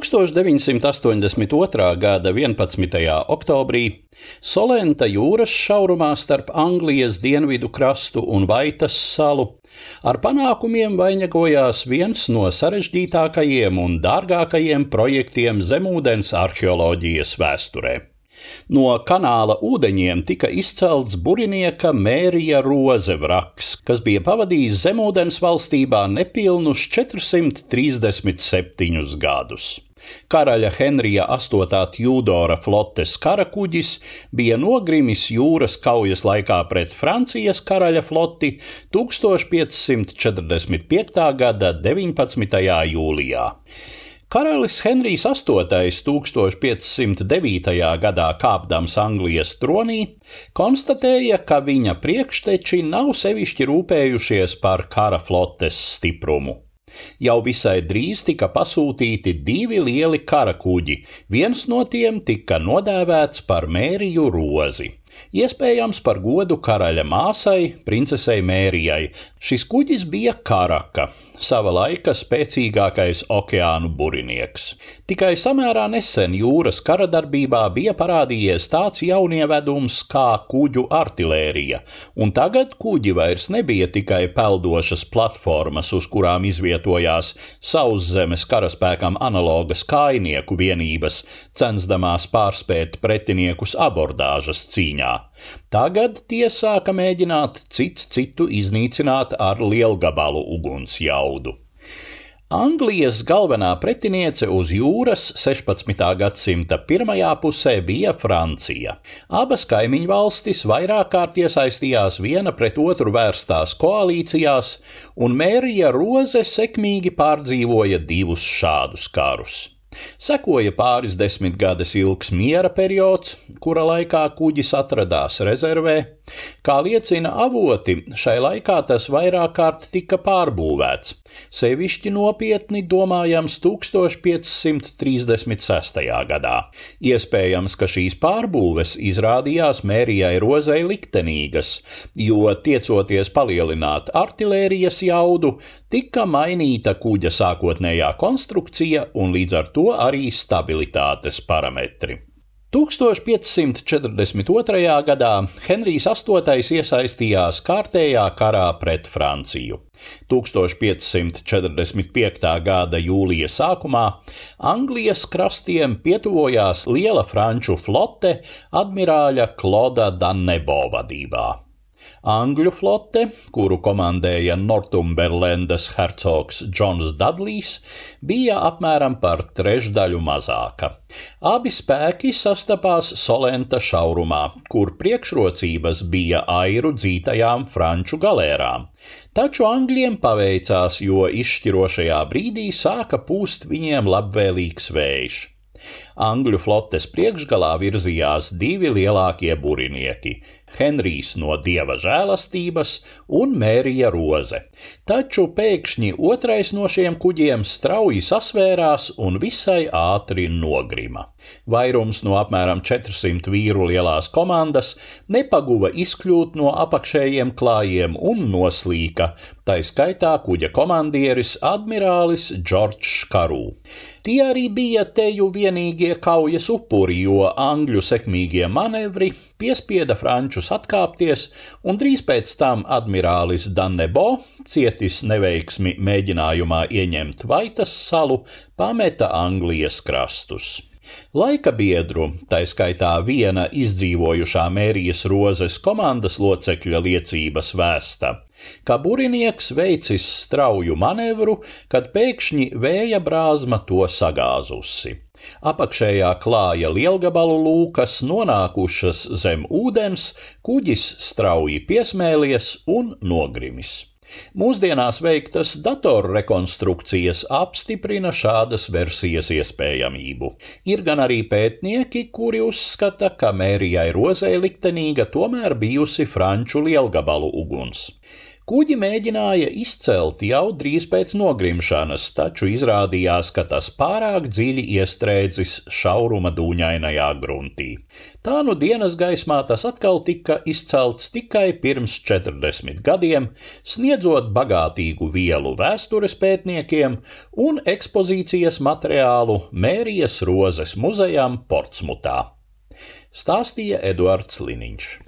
1982. gada 11. oktobrī Solenta jūras šaurumā starp Anglijas dienvidu krastu un Vaitas salu ar panākumiem vainagojās viens no sarežģītākajiem un dārgākajiem projektiem zemūdens arheoloģijas vēsturē. No kanāla ūdeņiem tika izcelts burinieka Mērija Roze vraks, kas bija pavadījis zemūdens valstībā nepilnus 437 gadus. Karaļa Henrija VIII Tjūdora flotes karakuģis bija nogrimis jūras kaujas laikā pret Francijas karaļa floti 1545. gada 19. jūlijā. Karalis Henrijs VIII 1509. gadā kāpdams Anglijas tronī, konstatēja, ka viņa priekšteči nav sevišķi rūpējušies par kara flotes stiprumu. Jau visai drīz tika pasūtīti divi lieli karakuģi, viens no tiem tika nodēvēts par Mēriju Rozi. Iespējams, par godu karaļa māsai, princesei Mērijai. Šis kuģis bija karaka, sava laika spēcīgākais okeānu burinieks. Tikai samērā nesen jūras karadarbībā bija parādījies tāds jaunievedums kā kuģu artilērija, un tagad kuģi vairs nebija tikai peldošas platformas, uz kurām izvietojās sauszemes karaspēkam analogas kainieku vienības, censdamās pārspēt pretiniekus abordāžas cīņā cīņā. Tagad tie sāka mēģināt cits citu iznīcināt ar lielgabalu ugunsjaudu. Anglijas galvenā pretiniece uz jūras 16. gadsimta pirmajā pusē bija Francija. Abas kaimiņu valstis vairāk kārt iesaistījās viena pret otru vērstās koalīcijās, un Mērija Roze sekmīgi pārdzīvoja divus šādus karus. Sekoja pāris desmitgades ilgs miera periods, kura laikā kuģis atradās rezervē. Kā liecina avoti, šai laikā tas vairāk kārt tika pārbūvēts, sevišķi nopietni domājams 1536. gadā. Iespējams, ka šīs pārbūves izrādījās mērijai rozei liktenīgas, jo tiecoties palielināt artilērijas jaudu, tika mainīta kuģa sākotnējā konstrukcija un līdz ar to arī stabilitātes parametri. 1542. gadā Henrijs VIII iesaistījās kārtējā karā pret Franciju. 1545. gada jūlija sākumā Anglijas krastiem pietuvojās liela franču flote admirāļa Kloda Dannebo vadībā. Angļu flote, kuru komandēja Northumberlandes hercogs Džons Dudlijs, bija apmēram par trešdaļu mazāka. Abi spēki sastapās Solenta šaurumā, kur priekšrocības bija airu dzītajām franču galērām. Taču angļiem paveicās, jo izšķirošajā brīdī sāka pūst viņiem labvēlīgs vējš. Angļu flotes priekšgalā virzījās divi lielākie burinieki Henrijs no dieva žēlastības un Mērija Roze. Taču pēkšņi otrais no šiem kuģiem strauji sasvērās un visai ātri nogrima. Vairums no apmēram 400 vīru lielās komandas nepaguva izkļūt no apakšējiem klājiem un noslīka, tā skaitā kuģa komandieris admirālis Džordžs Karū. Tie arī bija teju vienīgie kaujas upuri, jo angļu sekmīgie manevri piespieda frančus atkāpties, un drīz pēc tam admirālis Dannebo, cietis neveiksmi mēģinājumā ieņemt Vaitas salu, pameta Anglijas krastus. Laika biedru, tā skaitā viena izdzīvojušā Mērijas rozes komandas locekļa liecības vēsta, ka burinieks veicis strauju manevru, kad pēkšņi vēja brāzma to sagāzusi. Apakšējā klāja lielgabalu lūkas nonākušas zem ūdens, kuģis strauji piesmēlies un nogrimis. Mūsdienās veiktas datorrekonstrukcijas apstiprina šādas versijas iespējamību. Ir gan arī pētnieki, kuri uzskata, ka Mērijai Rozei liktenīga tomēr bijusi franču lielgabalu uguns. Kuģi mēģināja izcelt jau drīz pēc nogrimšanas, taču izrādījās, ka tas pārāk dziļi iestrēdzis šauruma dūņainajā gruntī. Tā nu dienas gaismā tas atkal tika izcelts tikai pirms 40 gadiem, sniedzot bagātīgu vielu vēstures pētniekiem un ekspozīcijas materiālu Mērijas Rozes muzejam Portsmutā. Stāstīja Eduards Liniņš.